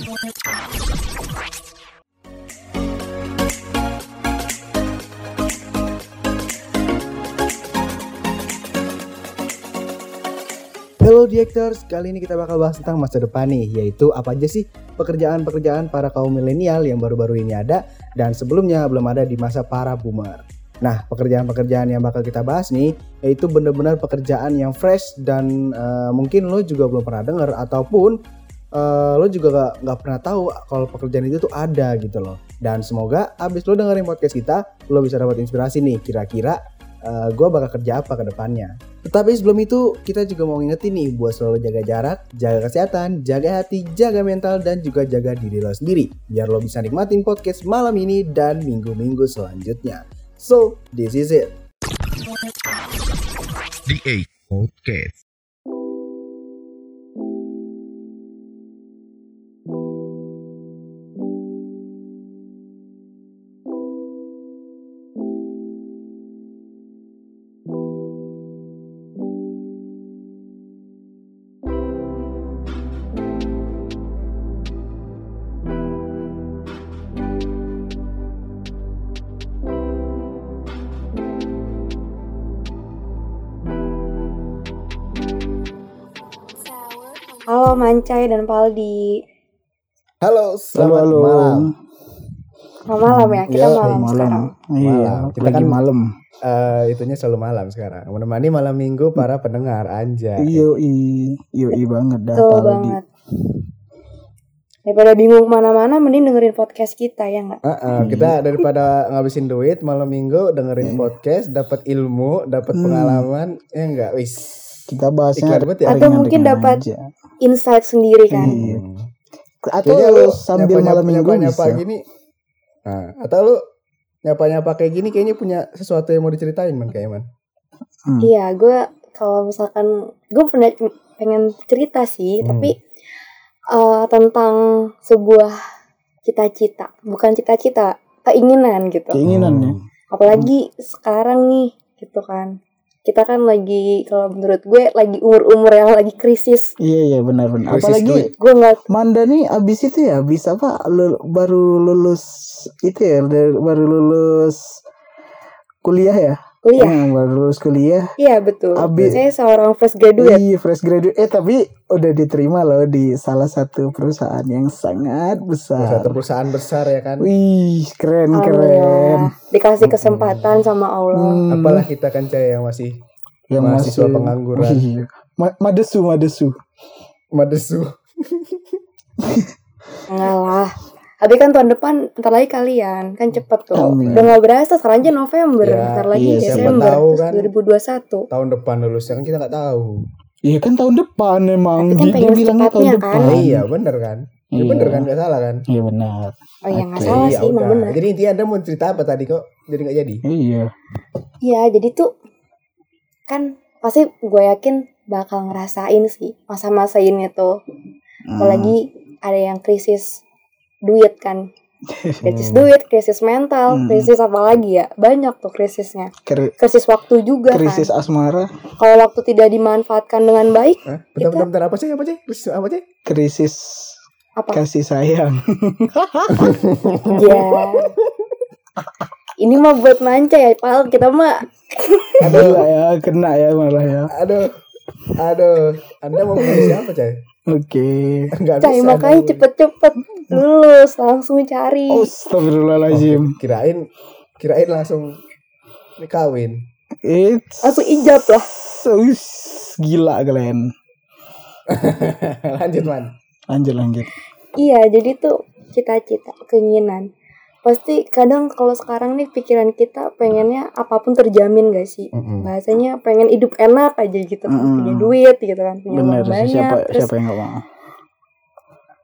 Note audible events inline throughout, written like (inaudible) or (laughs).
Hello Directors, kali ini kita bakal bahas tentang masa depan nih, yaitu apa aja sih pekerjaan-pekerjaan para kaum milenial yang baru-baru ini ada dan sebelumnya belum ada di masa para boomer. Nah, pekerjaan-pekerjaan yang bakal kita bahas nih, yaitu benar-benar pekerjaan yang fresh dan eh, mungkin lo juga belum pernah dengar ataupun eh, lo juga gak, nggak pernah tahu kalau pekerjaan itu tuh ada gitu loh. Dan semoga abis lo dengerin podcast kita, lo bisa dapat inspirasi nih, kira-kira gue bakal kerja apa ke depannya. Tetapi sebelum itu, kita juga mau ngingetin nih buat selalu jaga jarak, jaga kesehatan, jaga hati, jaga mental, dan juga jaga diri lo sendiri. Biar lo bisa nikmatin podcast malam ini dan minggu-minggu selanjutnya. So, this is it. The A Podcast. Halo Mancai dan Paldi. Halo, selamat halo. malam. Selamat malam ya, kita Yo, malam, sekarang. Iya, Malam. Kita lagi kan- malam. Eh, itunya selalu malam sekarang. Menemani malam minggu para pendengar anjay. Iyo i, iyo i banget dah. Betul Paldi. banget. Daripada bingung ke mana-mana, mending dengerin podcast kita ya nggak? Heeh, kita daripada ngabisin duit malam minggu dengerin podcast, dapat ilmu, dapat Hmm. pengalaman, ya enggak, wis. Kita bahasnya Iklan ya. Atau mungkin dapat aja. Insight sendiri kan? Iya. Hmm. Atau Kayaknya lu sambil nyapa-nyapa- malam minggu nyapa-nyapa bisa. gini. Nah, atau lu nyapa-nyapa kayak gini kayaknya punya sesuatu yang mau diceritain man kayak man. Hmm. Iya, gue kalau misalkan gue pernah pengen cerita sih, Hmm. tapi eh, tentang sebuah cita-cita, bukan cita-cita, keinginan gitu. Keinginan ya. Apalagi sekarang nih, gitu kan. Kita kan lagi, kalau menurut gue, lagi umur-umur yang lagi krisis. Iya iya benar benar. Krisis Apalagi. Gue nggak Manda nih abis itu ya bisa apa lu- baru lulus itu ya baru lulus kuliah ya? Kuliah. Hmm, baru lulus kuliah. Iya betul. Abis- Saya seorang fresh graduate. Iya fresh graduate. Eh tapi udah diterima loh di salah satu perusahaan yang sangat Salah besar. satu perusahaan besar ya kan. Wih keren keren. Alhamdulillah. Dikasih kesempatan sama Allah. Hmm, Apalah kita kan caya yang masih yang mahasiswa masih- pengangguran. Iya. Ma- madesu madesu. madesu. Enggak lah. Tapi kan tahun depan bentar lagi kalian kan cepet tuh. Amin. Udah nggak berasa sekarang aja November, Ya, bentar lagi iya, Desember tahu kan. 2021. Tahun depan lulusnya kan kita nggak tahu. Iya kan tahun depan emang Tapi kan dia, dia pengen bilangnya tahun secepatnya, depan. kan? Ah, iya bener kan. Ya Iya. bener kan nggak salah kan. Iya benar. Oh iya nggak Oke, salah Iya, sih, emang benar. Jadi intinya anda mau cerita apa tadi kok? Jadi nggak jadi. Iya. Iya, jadi tuh kan pasti gue yakin bakal ngerasain sih masa-masa ini tuh. Hmm. Apalagi ada yang krisis duit kan. (laughs) Krisis duit, krisis mental, Hmm. krisis apa lagi ya? Banyak tuh krisisnya. Kri- Krisis waktu juga krisis kan. asmara, Kalau waktu tidak dimanfaatkan dengan baik, Hah? Bentar, Kita- bentar, bentar, apa sih? Apa sih? Terus apa sih? krisis apa? kasih sayang. (laughs) Ya. Ini mah buat manca ya, Pal. Kita mah Gila ya, kena ya malah ya. Aduh, aduh. Anda mau siapa, Cay? Oke. (laughs) Enggak Cai makanya cepet-cepet lulus, langsung cari. Oh, Astagfirullahaladzim. Kirain, kirain langsung kawin. It's Langsung ijab lah. Us, gila kalian. (laughs) Lanjut, Man. Lanjut lanjut. Iya, jadi tuh cita-cita, keinginan. Pasti kadang kalau sekarang nih pikiran kita pengennya apa pun terjamin gak sih? Mm-mm. Bahasanya pengen hidup enak aja gitu kan. Mm-mm. Punya duit gitu kan, punya Bener banyak. siapa terus, siapa yang gak mau?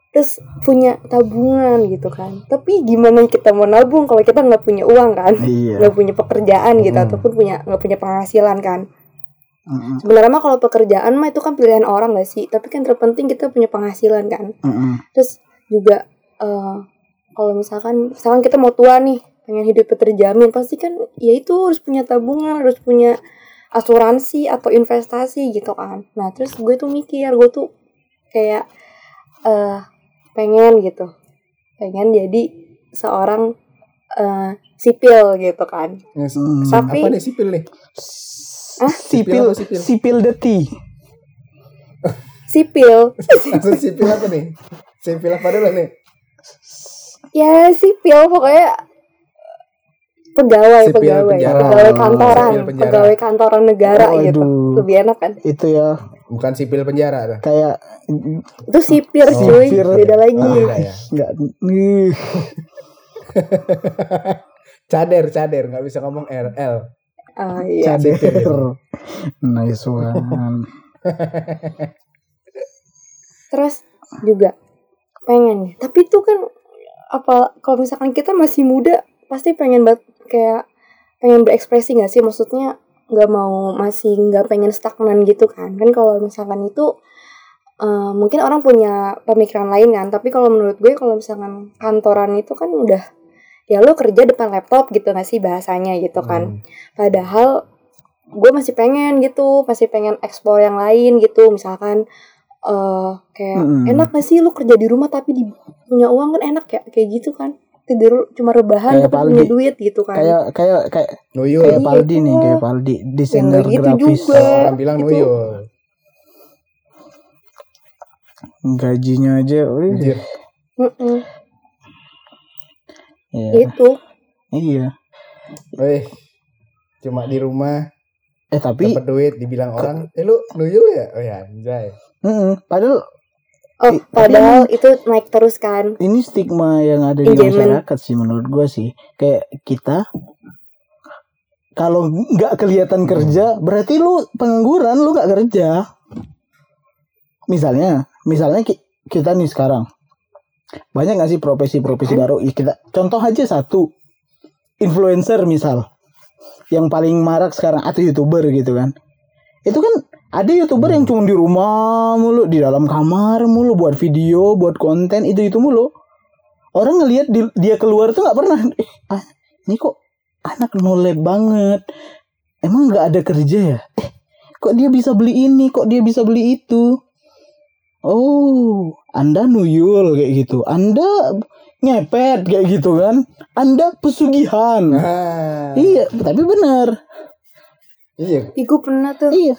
terus punya tabungan gitu kan. Tapi gimana kita mau nabung kalau kita nggak punya uang kan? Iya. nggak punya pekerjaan gitu Mm. ataupun punya nggak punya penghasilan kan Mm-mm, sebenarnya mah kalau pekerjaan mah itu kan pilihan orang gak sih tapi kan terpenting kita punya penghasilan kan mm-mm. terus juga eh, kalau misalkan misalkan kita mau tua nih pengen hidup terjamin pasti kan ya itu harus punya tabungan harus punya asuransi atau investasi gitu kan nah terus gue tuh mikir gue tuh kayak eh pengen gitu pengen jadi seorang eh, sipil gitu kan Hmm. Tapi- apa nih sipil nih Hah? Sipil, sipil? sipil deti. sipil (laughs) sipil apa nih sipil apa dulu nih ya sipil pokoknya pegawai Sipil pegawai penjara. pegawai Oh, kantoran sipil penjara. pegawai kantoran negara Oh, gitu aduh. lebih enak kan Itu ya bukan sipil penjara dah. kayak itu sipir Oh, cuy sipir. beda lagi Oh, ya. nggak nih. (laughs) cader cader nggak bisa ngomong RL Ah, iya Cader. Nice one. (laughs) terus juga pengen tapi itu kan apa kalau misalkan kita masih muda pasti pengen banget kayak pengen berekspresi nggak sih? Maksudnya nggak mau masih nggak pengen stagnan gitu kan? Kan kalau misalkan itu eh, mungkin orang punya pemikiran lain kan? Tapi kalau menurut gue kalau misalkan kantoran itu kan udah ya lo kerja depan laptop gitu nggak sih bahasanya gitu kan? Hmm. padahal gue masih pengen gitu masih pengen eksplor yang lain gitu. Misalkan eh kayak Mm-mm. enak gak sih lu kerja di rumah tapi di, punya uang kan enak ya kayak gitu kan tidur cuma rebahan Kayak tapi punya duit gitu kan kayak kayak kayak Nuyul kayak Iya, Paldi nih, itu. kayak Paldi desainer kayak gitu grafis. juga. orang bilang Itu- Nuyul Gajinya aja, wih. Anjir. Mm-mm, Iya. itu Iya. Weh, cuma di rumah Eh tapi dapat duit dibilang orang eh lu Nuyul ya oh ya anjay mm, padahal oh I- padahal itu naik terus kan? ini stigma yang ada di Enjoyment. masyarakat sih menurut gue sih. Kayak kita kalau nggak kelihatan kerja berarti lu pengangguran lu nggak kerja. Misalnya misalnya ki- kita nih sekarang banyak nggak sih profesi-profesi baru? Ih, kita contoh aja satu influencer misal yang paling marak sekarang atau youtuber gitu kan. Itu kan ada youtuber yang cuma di rumah mulu di dalam kamar mulu buat video buat konten itu itu mulu. Orang ngelihat di- dia keluar tuh nggak pernah. (laughs) Eh, ah, ini kok anak nolep banget. Emang nggak ada kerja ya? Eh kok dia bisa beli ini? Kok dia bisa beli itu? Oh anda nuyul kayak gitu. Anda ngepet kayak gitu kan? Anda pesugihan. Ah, iya tapi benar iya. Ih, gue pernah tuh. Iya.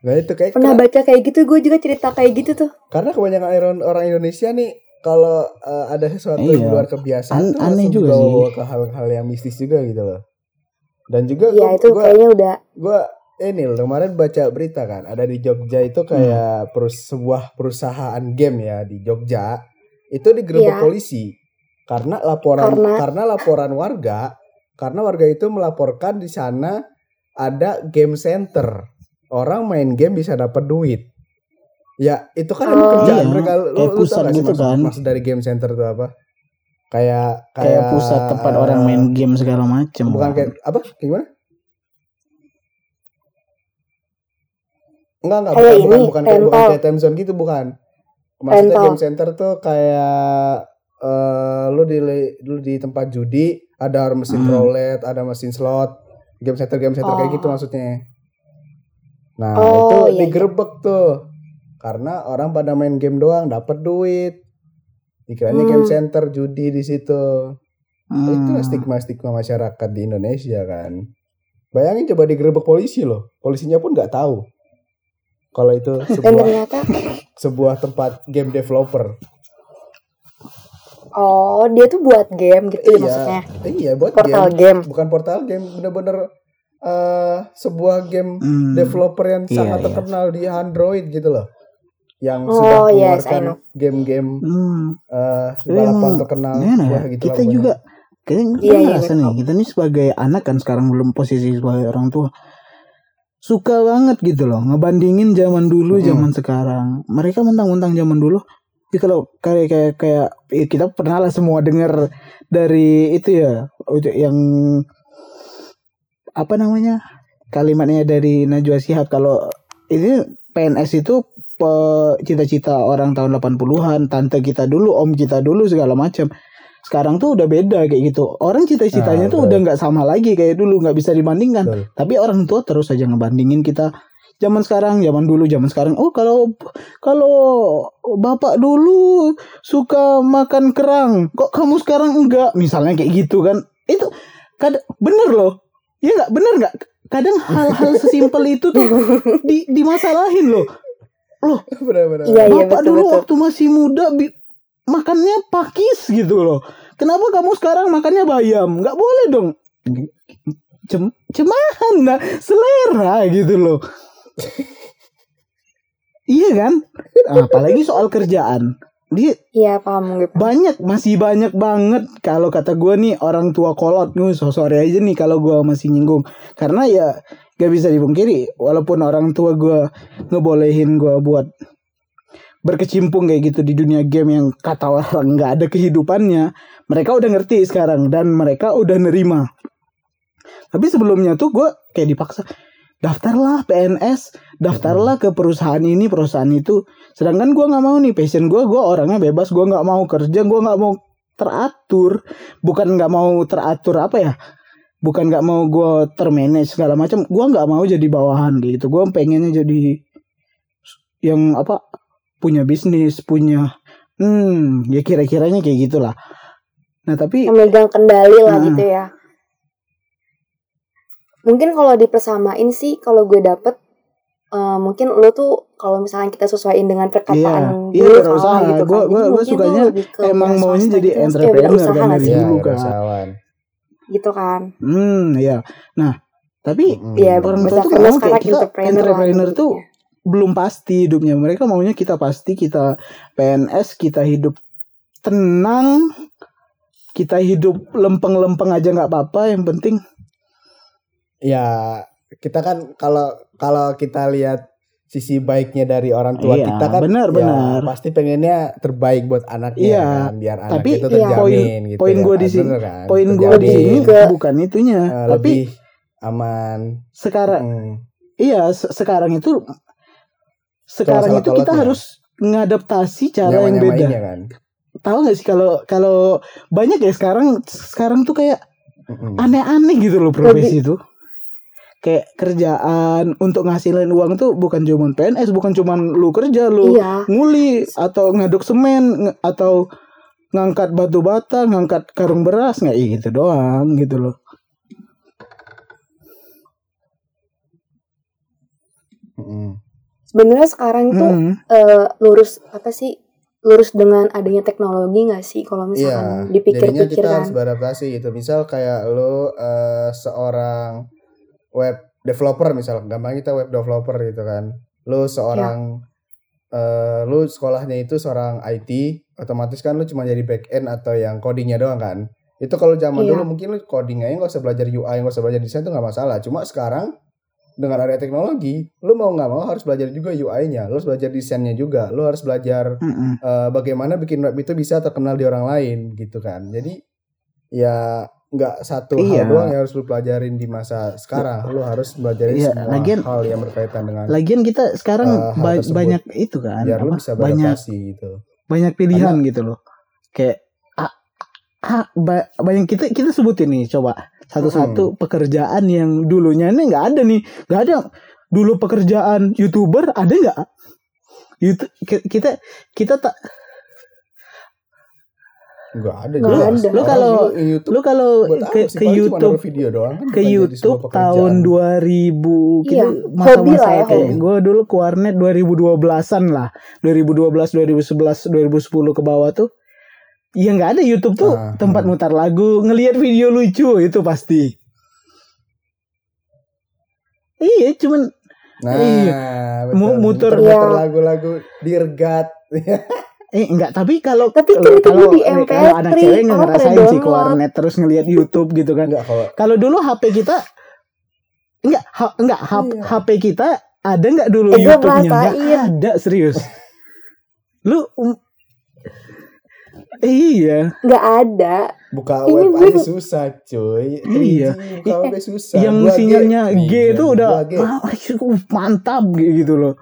Nah itu kayak pernah baca kayak gitu gue juga cerita kayak gitu tuh. Karena kebanyakan orang- orang Indonesia nih kalau eh, ada sesuatu Iya. di luar kebiasaan An- tuh aneh juga sih. ke hal-hal yang mistis juga gitu loh. Dan juga ya gua, itu gua, kayaknya udah gua ini loh, kemarin baca berita kan ada di Jogja itu kayak perus- sebuah perusahaan game ya di Jogja itu digerebek Iya. polisi. Karena laporan Karena- karena laporan warga karena warga itu melaporkan di sana ada game center orang main game bisa dapat duit ya itu kan emang Oh. kerjaan Iya, mereka lu, kayak lu pusat gitu maksud, kan. maksud dari game center itu apa kayak kayak pusat tempat eh, orang main game segala macem bukan kayak apa kayak gimana Enggak enggak Kayak bukan, bukan bukan kayak bukan kayak time zone gitu bukan. Maksudnya game center tuh kayak eh lu di lu di tempat judi ada mesin Hmm. roulette, ada mesin slot. Game center game center kayak Oh. gitu maksudnya. Nah, Oh, itu iya, iya. digerebek tuh. Karena orang pada main game doang dapat duit. Dikiranya Hmm. game center judi di situ. Hmm. Itu stigma-stigma masyarakat di Indonesia kan. Bayangin coba digerebek polisi loh. Polisinya pun nggak tahu. Kalau itu sebuah sebuah tempat game developer. Oh dia tuh buat game gitu ya iya, maksudnya iya buat portal game. game Bukan portal game, bener-bener eh sebuah game Hmm. developer yang Iya, sangat iya. terkenal di Android gitu loh. Yang Oh, sudah yes, I mengeluarkan game-game Hmm. eh Tapi balapan terkenal. ya? Wah, gitu lah kita pokoknya. juga Iya, kita iya, ngerasa nih kita nih sebagai anak kan sekarang belum posisi sebagai orang tua suka banget gitu loh ngebandingin zaman dulu Hmm. zaman sekarang mereka mentang-mentang zaman dulu ya kalau kayak kayak kayak ya kita pernah lah semua dengar dari itu ya yang apa namanya kalimatnya dari Najwa Shihab kalau ini PNS itu cita-cita orang tahun 80-an, tante kita dulu, om kita dulu segala macam. Sekarang tuh udah beda kayak gitu. Orang cita-citanya Nah, tuh betul. udah nggak sama lagi kayak dulu, nggak bisa dibandingkan. Betul. Tapi orang tua terus aja ngebandingin kita zaman sekarang, zaman dulu, zaman sekarang. Oh, kalau kalau bapak dulu suka makan kerang, kok kamu sekarang enggak? Misalnya kayak gitu kan. Itu kadang bener loh. Ya nggak bener nggak? Kadang hal-hal sesimpel itu tuh di dimasalahin loh. Loh, Benar-benar. Iya iya bapak betul dulu betul. waktu masih muda makannya pakis gitu loh. Kenapa kamu sekarang makannya bayam? Nggak boleh dong. Cem cemahan nah, selera gitu loh. Iya kan? Apalagi soal kerjaan. Dia Iya paham gue. paham. banyak masih banyak banget kalau kata gue nih orang tua kolot nih so sorry aja nih kalau gue masih nyinggung karena ya gak bisa dipungkiri walaupun orang tua gue ngebolehin gue buat berkecimpung kayak gitu di dunia game yang kata orang nggak ada kehidupannya mereka udah ngerti sekarang dan mereka udah nerima tapi sebelumnya tuh gue kayak dipaksa daftarlah PNS daftarlah ke perusahaan ini perusahaan itu. Sedangkan gue nggak mau nih passion gue gue orangnya bebas. Gue nggak mau kerja gue nggak mau teratur. Bukan nggak mau teratur apa ya? Bukan nggak mau gue termanage segala macam. Gue nggak mau jadi bawahan gitu. Gue pengennya jadi yang apa? Punya bisnis punya hmm ya kira-kiranya kayak gitulah. Nah tapi Memegang kendali lah Nah. gitu ya. Mungkin kalau dipersamain sih kalau gue dapet eh, mungkin lo tuh kalau misalnya kita sesuaiin dengan perkataan iya, gue berusaha. gitu kan. Gua- Jadi gua- gua sukanya emang maunya jadi gitu, maksudnya entrepreneur kan dari sih? Iya, dulu kan. usahawan. gitu kan. hmm ya nah tapi Mm-mm. Iya, orang tua tuh sekarang kayak kita entrepreneur, entrepreneur lah tuh gitu. belum pasti hidupnya mereka maunya kita pasti kita PNS kita hidup tenang kita hidup lempeng-lempeng aja nggak apa-apa yang penting Ya, kita kan kalau kalau kita lihat sisi baiknya dari orang tua Iya, kita kan benar, ya, benar. pasti pengennya terbaik buat anaknya Iya, kan, biar anak tapi itu iya. terjamin poin- gitu poin ya kan, di sini- bener kan? poin gue di sini bukan itunya eh, tapi lebih aman. sekarang Hmm. iya se- sekarang itu sekarang itu kita harus ngadaptasi cara yang beda kan. tahu nggak sih kalau kalau banyak ya sekarang sekarang tuh kayak aneh-aneh gitu loh profesi itu kayak kerjaan untuk ngasilin uang tuh bukan cuman PNS bukan cuman lu kerja lu Iya. nguli atau ngaduk semen atau ngangkat batu bata ngangkat karung beras nggak gitu doang gitu loh. Sebenarnya sekarang itu Hmm. eh, lurus apa sih? Lurus dengan adanya teknologi nggak sih? Kalau Iya, misalkan jadinya dipikir-pikir kita harus beradaptasi gitu. Misal kayak lu eh, seorang web developer misal, gampang kita web developer gitu kan. Lu seorang eh, lu sekolahnya itu seorang IT, otomatis kan lu cuma jadi back end atau yang codingnya doang kan. Itu kalau zaman Iya. dulu mungkin lu coding aja nggak usah belajar UI, nggak usah belajar desain itu nggak masalah. Cuma sekarang dengan adanya teknologi, lu mau nggak mau harus belajar juga UI-nya, lu harus belajar desainnya juga, lu harus belajar Mm-mm. eh, bagaimana bikin web itu bisa terkenal di orang lain gitu kan. Jadi ya nggak satu Iya. hal doang yang harus lu pelajarin di masa sekarang. Lu harus belajarin Iya, semua lagian- hal yang berkaitan dengan lagian kita sekarang hal ba- tersebut. banyak itu kan biar lu apa, bisa banyak gitu. banyak pilihan gitu loh kayak ah, ah, ba- banyak kita kita sebutin nih coba satu-satu pekerjaan yang dulunya ini nggak ada nih nggak ada dulu pekerjaan youtuber ada nggak YouTube kita kita tak Nggak ada Nggak jelas. ada. Lu kalau- YouTube lu kalau ke, ke YouTube video doang kan ke YouTube tahun pekerjaan. 2000 Iya, gitu hobi masa-masa lah ya, kayak gue dulu ke warnet 2012-an lah 2012 2011 2010 ke bawah tuh ya nggak ada YouTube tuh Ah, tempat hmm. mutar lagu ngelihat video lucu itu pasti iya cuman Nah, Iya. betul. Mu- muter- muter Iya. lagu-lagu Dirgat. (laughs) eh enggak tapi kalau Tapi kan kalau- itu kalau di kalau MP3, anak cewek nggak orang ngerasain sih warnet terus ngelihat YouTube gitu kan Enggak kalau Kalau dulu HP kita enggak ha- enggak H- Iya. HP kita ada enggak dulu Eh, YouTube-nya? Enggak ada serius. Lu um, iya, Nggak ada. buka Ini web gue- aja susah, cuy. Iya. 3G buka web susah. yang 2G, sinyalnya G iya, itu udah 2G. ah, (laughs) mantap gitu loh.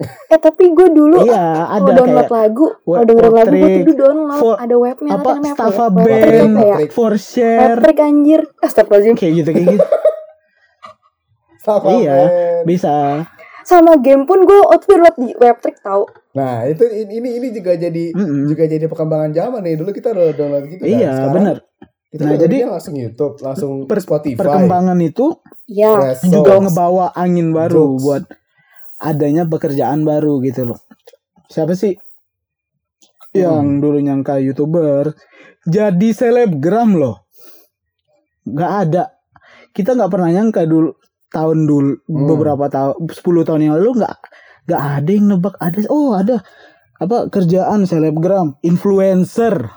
Eh tapi gue dulu Iya, ada kalau download kayak lagu, web kalau dengerin lagu gue tuh download for- ada webnya apa namanya Staffa ya? Web Band, apa ya? For share Patrick anjir. Astagfirullahaladzim. kayak gitu kayak gitu. Iya. men. bisa Sama game pun gue waktu download di webtrick tau. Nah, itu ini ini juga jadi Mm-mm. juga jadi perkembangan zaman nih. Dulu kita download download gitu kan. iya Sekarang benar Kita Nah, jadi- langsung YouTube, langsung Per- Spotify. perkembangan itu Ya. Juga ngebawa angin baru Jokes. buat adanya pekerjaan baru gitu loh. Siapa sih yang dulu nyangka youtuber jadi selebgram loh? Gak ada. Kita nggak pernah nyangka dulu tahun dulu Hmm. beberapa tahun 10 tahun yang lalu nggak nggak ada yang nebak ada oh ada apa kerjaan selebgram influencer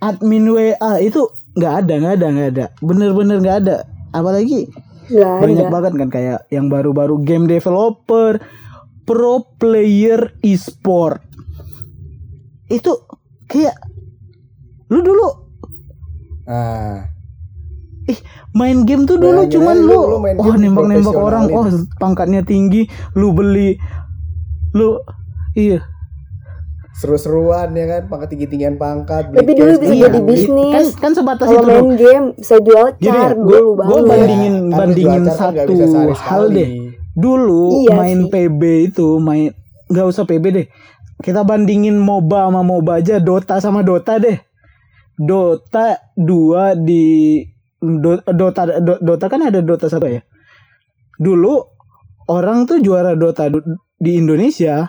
admin WA itu nggak ada nggak ada nggak ada bener-bener nggak ada apalagi Gak banyak ada. banget kan kayak yang baru-baru game developer, pro player e-sport. Itu kayak lu dulu Nah, main game tuh dulu Bayangin cuman lu, lu- main oh nembak-nembak orang, oh pangkatnya tinggi, lu beli lu iya. Seru-seruan ya kan, pangkat tinggi-tinggian pangkat. beli Tapi dulu bisa jadi bisnis. Kan kan sebatas Kalau itu main dong. game bisa jual Gini car ya, dulu gua- gua banget. bandingin Kan bandingin kan satu hal deh. Dulu Iya main sih. PB itu main nggak usah PB deh. Kita bandingin MOBA sama MOBA aja, Dota sama Dota deh. Dota 2 di Do- Dota Do- Dota kan ada Dota satu ya. Dulu orang tuh juara Dota di Indonesia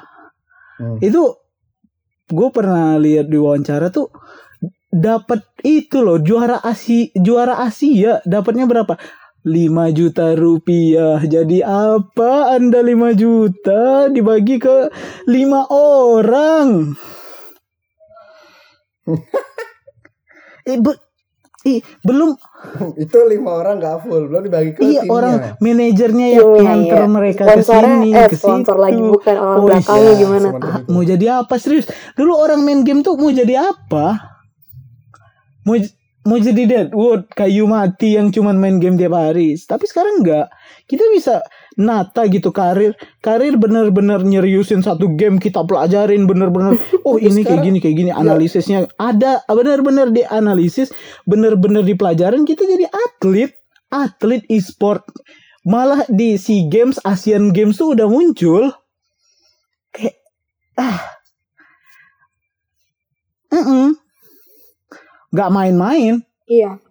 Hmm. itu gue pernah lihat di wawancara tuh dapat itu loh juara Asia juara Asia dapatnya berapa? 5 juta rupiah. Jadi apa anda 5 juta dibagi ke lima orang? (laughs) Eh, be- ih, belum (laughs) itu lima orang nggak full, belum dibagi ke iya timnya. orang manajernya yang Iya, nganter iya. mereka ke sini eh ke sponsor situ. lagi bukan orang Oh, belakangnya iya, gimana? Ah, itu. mau jadi apa serius? Dulu orang main game tuh mau jadi apa? Mau mau jadi Deadwood kayu mati yang cuman main game tiap hari. Tapi sekarang enggak. Kita bisa nata gitu karir karir bener-bener nyeriusin satu game kita pelajarin bener-bener. (laughs) Oh ini kayak gini kayak gini analisisnya ada bener-bener dianalisis bener-bener dipelajarin kita jadi atlet atlet e-sport. Malah di SEA Games Asian Games tuh udah muncul. Kayak ah. Mm-mm. nggak main-main. Iya.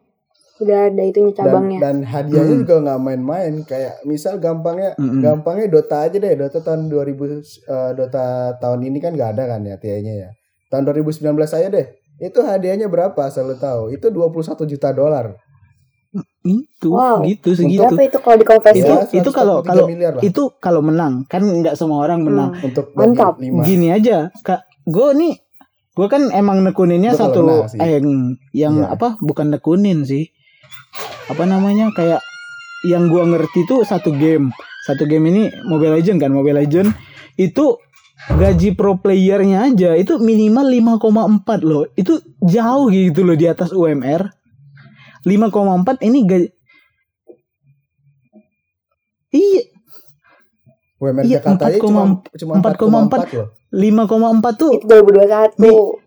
Udah ada itunya dan, cabangnya. dan hadiahnya Hmm. juga nggak main-main kayak misal gampangnya Mm-mm. gampangnya Dota aja deh Dota tahun 2000 eh, Dota tahun ini kan nggak ada kan ya TI-nya ya tahun 2019 aja deh itu hadiahnya berapa asal lu tahu itu 21 juta dolar itu Wow. gitu segitu Berapa itu kalau dikonversi? itu Ya, itu kalau 143 kalau itu kalau menang kan nggak semua orang menang Hmm. untuk Mantap. gini aja kak gue nih gue kan emang nekuninnya kalau satu eh yang, yang Iya. apa bukan nekunin sih apa namanya kayak yang gua ngerti tuh satu game. Satu game ini Mobile Legend kan Mobile Legend itu gaji pro playernya aja itu minimal 5,4 loh. Itu jauh gitu loh di atas UMR 5,4 ini gaji iya. UMR Iya, Jakarta aja cuma 4,4 cuma 4,4 4,4 loh. 5,4 tuh Itu 2021.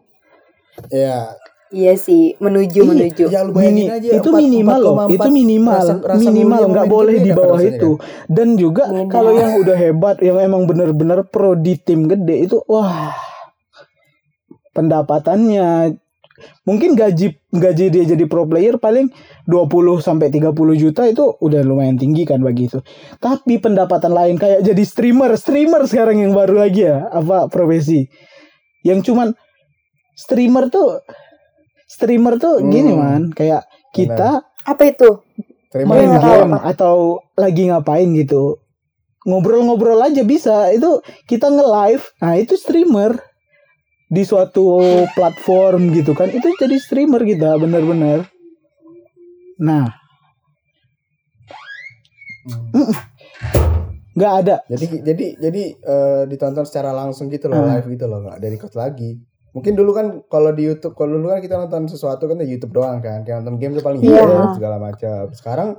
ya Iya sih, menuju Iya. menuju. ya lu bayangin Mini- aja itu 4 minimal loh 4,4 itu minimal rasa- rasa minimal nggak boleh di bawah kan rasanya itu dan juga Beda. kalau yang udah hebat yang emang bener-bener pro di tim gede itu wah pendapatannya mungkin gaji gaji dia jadi pro player paling 20 sampai 30 juta itu udah lumayan tinggi kan bagi itu tapi pendapatan lain kayak jadi streamer streamer sekarang yang baru lagi ya apa profesi yang cuman streamer tuh streamer tuh gini Hmm. man. Kayak kita Apa itu? main game. apa? atau lagi ngapain gitu. Ngobrol-ngobrol aja bisa. Itu kita nge-live. Nah itu streamer. Di suatu (laughs) platform gitu kan itu jadi streamer kita bener-bener nah. Hmm. nggak ada. Jadi jadi jadi eh, ditonton secara langsung gitu loh Hmm. live gitu loh nggak dari record lagi mungkin dulu kan kalau di YouTube kalau dulu kan kita nonton sesuatu kan di YouTube doang kan kayak nonton game tuh paling Iya. YouTube segala macam sekarang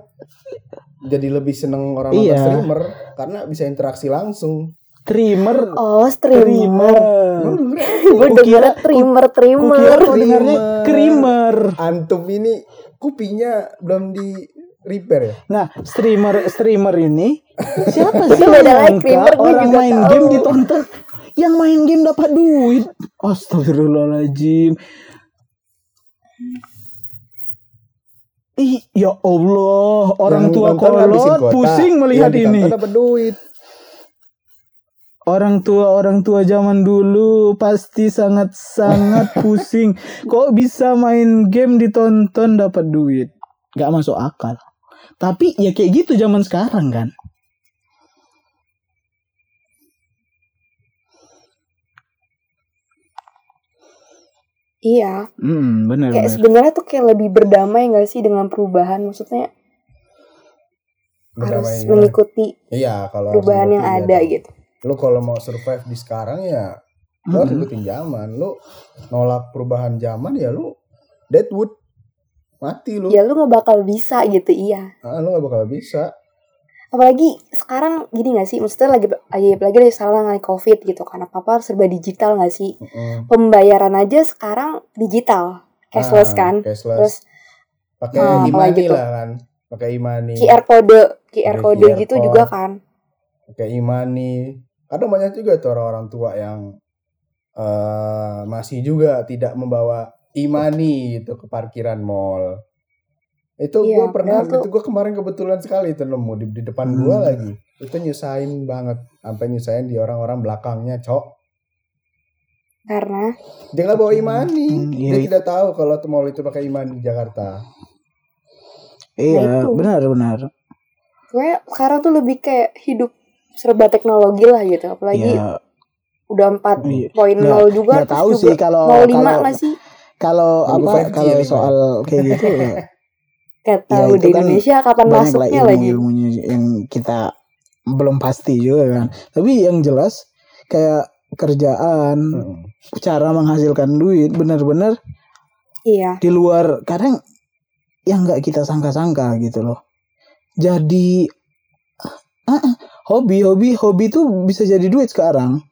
jadi lebih seneng orang nonton Iya. streamer karena bisa interaksi langsung streamer Oh, streamer. Gue Kukira trimmer. kau dengarnya creamer antum ini kupingnya belum di repair ya. Nah, streamer streamer ini (laughs) siapa sih Beda yang lagi, streamer gue orang juga main tahu. game ditonton yang main game dapat duit. Astagfirullahaladzim. Ih, ya Allah, orang Yang tua kolot pusing melihat yang ini. dapat duit. Orang tua orang tua zaman dulu pasti sangat sangat (laughs) pusing. Kok bisa main game ditonton dapat duit? Gak masuk akal. Tapi ya kayak gitu zaman sekarang kan. Iya, Hmm, benar kayak benar. sebenarnya tuh kayak lebih berdamai gak sih dengan perubahan? Maksudnya Berdamai harus gimana? mengikuti Iya, kalau harus perubahan yang ngikutin ada ya. gitu. Lu kalau mau survive di sekarang ya lu harus Mm-mm. ikutin zaman. Lu nolak perubahan zaman ya lu deadwood. Mati lu. Ya lu gak bakal bisa gitu, iya. Ah, lu gak bakal bisa. Apalagi sekarang gini gak sih? Maksudnya lagi lagi lagi dari sekarang lagi covid gitu kan apa apa serba digital gak sih? Mm-mm. Pembayaran aja sekarang digital, cashless Ah, kan. Cashless. Terus pakai Ah, imani apalagi tuh? lah kan. Pakai imani. QR code, QR code QR gitu code. juga kan. Pakai imani. Kadang banyak juga tuh orang-orang tua yang eh masih juga tidak membawa imani gitu ke parkiran mall. Itu Iya, gue pernah, tuh- itu gue kemarin kebetulan sekali itu nemu di, di depan Hmm. gua lagi. Itu nyusahin banget, sampai nyusahin di orang-orang belakangnya, cok. Karena Dia nggak bawa imani, Hmm, iya, dia iya. tidak tahu kalau tuh mall itu pakai imani di Jakarta. Iya, Nah, itu. benar benar. gue sekarang tuh lebih kayak hidup serba teknologi lah gitu. Apalagi Ya, udah 4.0 Iya. juga nggak tahu juga sih kalau 05 kalau nggak sih? kalau apa 5G kalau ya, soal kayak gitu ya, (laughs) Gak Ya, tahu itu di kan Indonesia kapan masuknya ilmu lagi. ilmunya yang kita belum pasti juga kan. Tapi yang jelas kayak kerjaan, Hmm. cara menghasilkan duit benar-benar Iya. di luar kadang yang nggak kita sangka-sangka gitu loh. Jadi ah, ah, hobi hobi hobi tuh bisa jadi duit sekarang.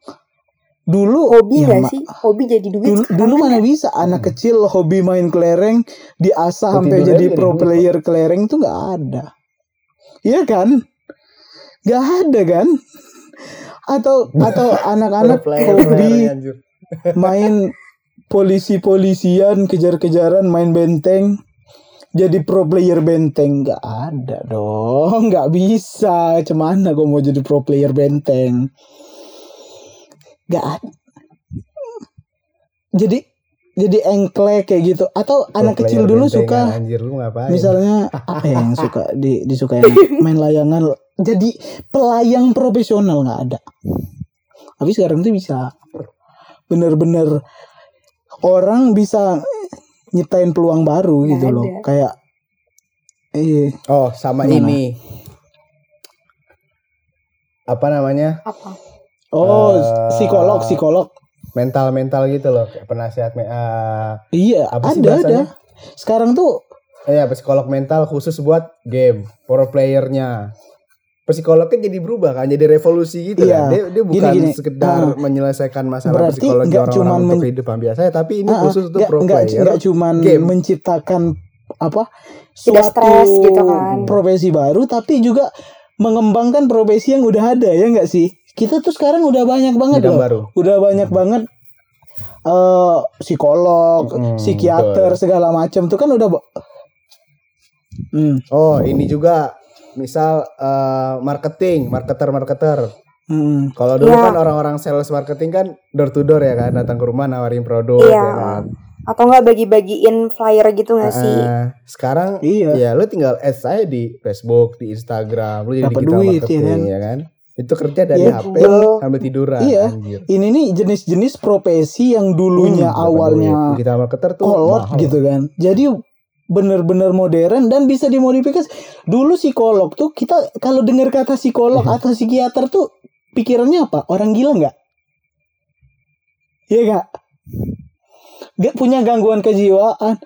Dulu Hobi ya, gak sih? Hobi jadi duit Dulu, dulu kan mana ya? bisa anak kecil hobi main kelereng diasah sampai jadi pro duit, player kelereng tuh nggak ada. Iya kan? Nggak ada kan? Atau (laughs) atau anak-anak hobi (laughs) main polisi-polisian kejar-kejaran main benteng jadi pro player benteng nggak ada dong nggak bisa cuman gue mau jadi pro player benteng nggak ada jadi jadi engklek kayak gitu atau anak kecil dulu suka anjir lu ngapain? misalnya apa ya yang suka di disukain main layangan jadi pelayang profesional nggak ada tapi sekarang tuh bisa bener-bener orang bisa nyiptain peluang baru Nggak gitu loh ada. kayak eh Oh, sama Gimana? ini. Apa namanya? Apa? Oh Eh, psikolog psikolog Mental-mental gitu loh, kayak penasihat me- ah, iya apa sih ada ada sekarang tuh Iya, psikolog mental khusus buat game, pro playernya. Psikolognya jadi berubah kan, jadi revolusi gitu Iya. kan. Dia, dia bukan gini. sekedar Ah. menyelesaikan masalah Berarti psikologi orang-orang cuman untuk men- kehidupan biasa, tapi ini ah, khusus untuk pro player. nggak cuman game. menciptakan apa Tidak suatu stres gitu kan. profesi baru tapi juga mengembangkan profesi yang udah ada ya nggak sih kita tuh sekarang udah banyak banget Bidang loh baru. udah banyak banget eh psikolog Hmm, psikiater betul. segala macam tuh kan udah hmm, Oh, ini juga misal eh, marketing, marketer-marketer. hmm. Kalau dulu Iya. kan orang-orang sales marketing kan door to door ya kan, datang ke rumah nawarin produk Iya. ya kan. Atau nggak bagi-bagiin flyer gitu nggak sih? Ah, sekarang iya ya lu tinggal add saya di Facebook, di Instagram, lu jadi Dapat digital duit, marketing ya kan? ya kan. Itu kerja dari Iya, HP betul. sambil tiduran Iya. anjir. ini nih jenis-jenis profesi yang dulunya Hmm, awalnya duit. digital marketer tuh kolot mahal. gitu kan. Jadi bener-bener modern dan bisa dimodifikasi. Dulu psikolog tuh kita kalau dengar kata psikolog Mhm. atau psikiater tuh pikirannya apa? Orang gila nggak? Iya nggak? Gak punya gangguan kejiwaan,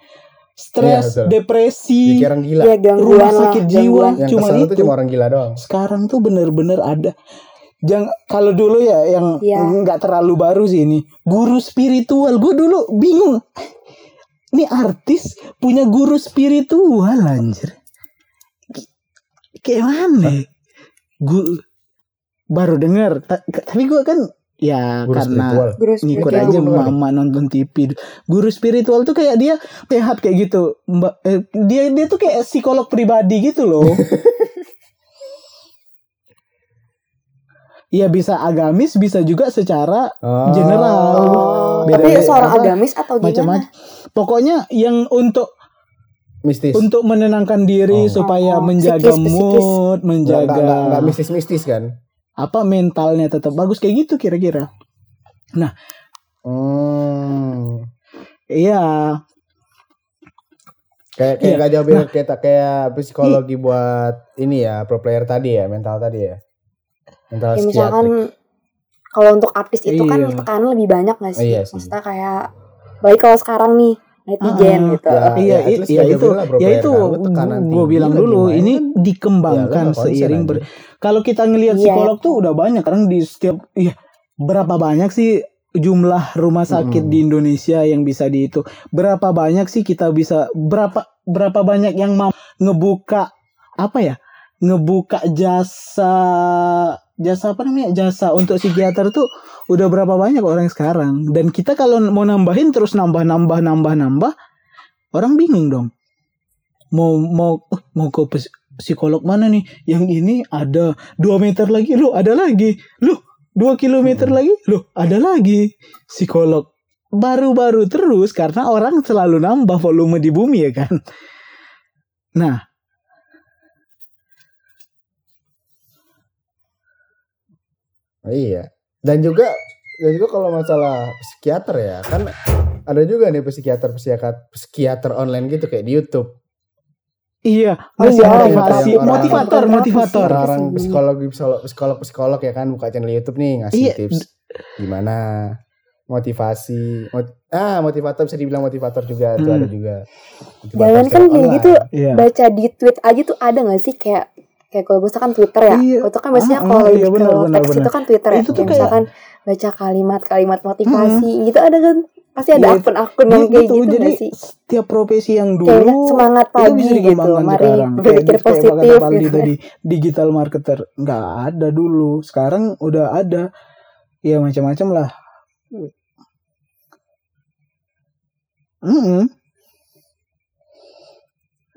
stres, Iya, depresi, Pikiran gila. Ya gangguan rumah sakit jiwa. Yang kesel itu. tuh cuma orang gila doang. sekarang tuh bener-bener ada. Jangan kalau dulu ya yang Iya. nggak terlalu baru sih ini guru spiritual. Gue dulu bingung. Ini artis punya guru spiritual anjir. kayak mana gue baru denger Ta- tapi gue kan ya Guru karena spiritual. Guru ngikut spiritual. aja Guru mama nonton TV guru spiritual tuh kayak dia sehat kayak gitu mbak eh, dia dia tuh kayak psikolog pribadi gitu loh (laughs) Iya bisa agamis bisa juga secara Oh. general. Beda- Tapi beda- seorang apa, agamis atau gimana? macam-macam. Pokoknya yang untuk mistis. untuk menenangkan diri Oh. supaya Oh, menjaga psikis, psikis. Mood, menjaga nggak- nggak mistis-mistis kan? Apa mentalnya tetap bagus kayak gitu kira-kira. Hmm. Iya, Kayak kayak Iya. jauh beda kayak kayak psikologi buat ini ya pro player tadi ya mental tadi ya mental Ya, misalkan kalau untuk artis itu kan Iya. tekanan lebih banyak gak sih? Iya sih. Maksudnya kayak baik kalau sekarang nih netizen Ah, gitu. ya. iya, least iya itu, jauh beda lah pro ya itu kan. Gue bilang dulu ini kan. dikembangkan Ya, seiring aja. ber. Kalau kita ngelihat Iya. psikolog tuh udah banyak karena di setiap, iya berapa banyak sih jumlah rumah sakit Mm-mm. di Indonesia yang bisa dihitung? Berapa banyak sih kita bisa berapa berapa banyak yang mau ngebuka apa ya? Ngebuka jasa jasa apa namanya? Jasa untuk psikiater tuh udah berapa banyak orang sekarang dan kita kalau mau nambahin terus nambah nambah nambah nambah orang bingung dong mau mau oh, mau ke pes- psikolog mana nih? Yang ini ada dua meter lagi. Loh ada lagi. Loh dua kilometer lagi. Loh ada lagi. Psikolog. Baru-baru terus karena orang selalu nambah volume di bumi ya kan? Nah. Iya. Dan juga dan juga kalau masalah psikiater ya kan ada juga nih psikiater psikiater psikiater online gitu kayak di YouTube. Iya Oh masih iya, motivasi orang- motivator orang- motivator orang- psikolog psikolog psikolog psikolog ya kan buka channel YouTube nih ngasih Iya. tips gimana motivasi mot- ah motivator bisa dibilang motivator juga itu Hmm. ada juga. Motivator Jangan kan kayak gitu iya baca di tweet aja tuh ada gak sih kayak kayak kalau misalkan Twitter ya, Iya. itu kan biasanya Ah, kalau ah, lebih iya, teks benar. itu kan Twitter ya, Itu tuh kayak kayak- misalkan baca kalimat-kalimat motivasi gitu ada kan pasti ada Iya, akun-akun yang kayak Gitu, gitu jadi sih? setiap profesi yang Kayak dulu semangat itu pagi bisa gitu, mari sekarang. Kayak berpikir gitu, kayak positif Paldi gitu. tadi digital marketer nggak ada dulu sekarang udah ada ya macam-macam lah Mm-mm.